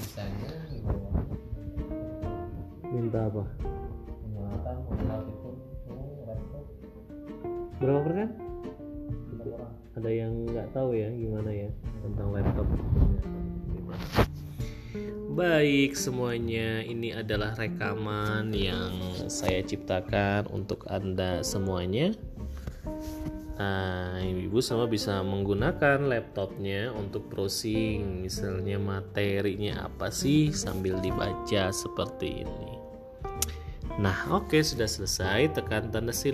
sisanya minta apa? Menggunakan laptop itu berapa persen? Ada yang nggak tahu ya gimana ya tentang laptop. Baik semuanya, ini adalah rekaman yang saya ciptakan untuk Anda semuanya. Nah, ibu sama bisa menggunakan laptopnya untuk browsing, misalnya materinya apa sih sambil dibaca seperti ini. Nah, oke sudah selesai, tekan tanda sil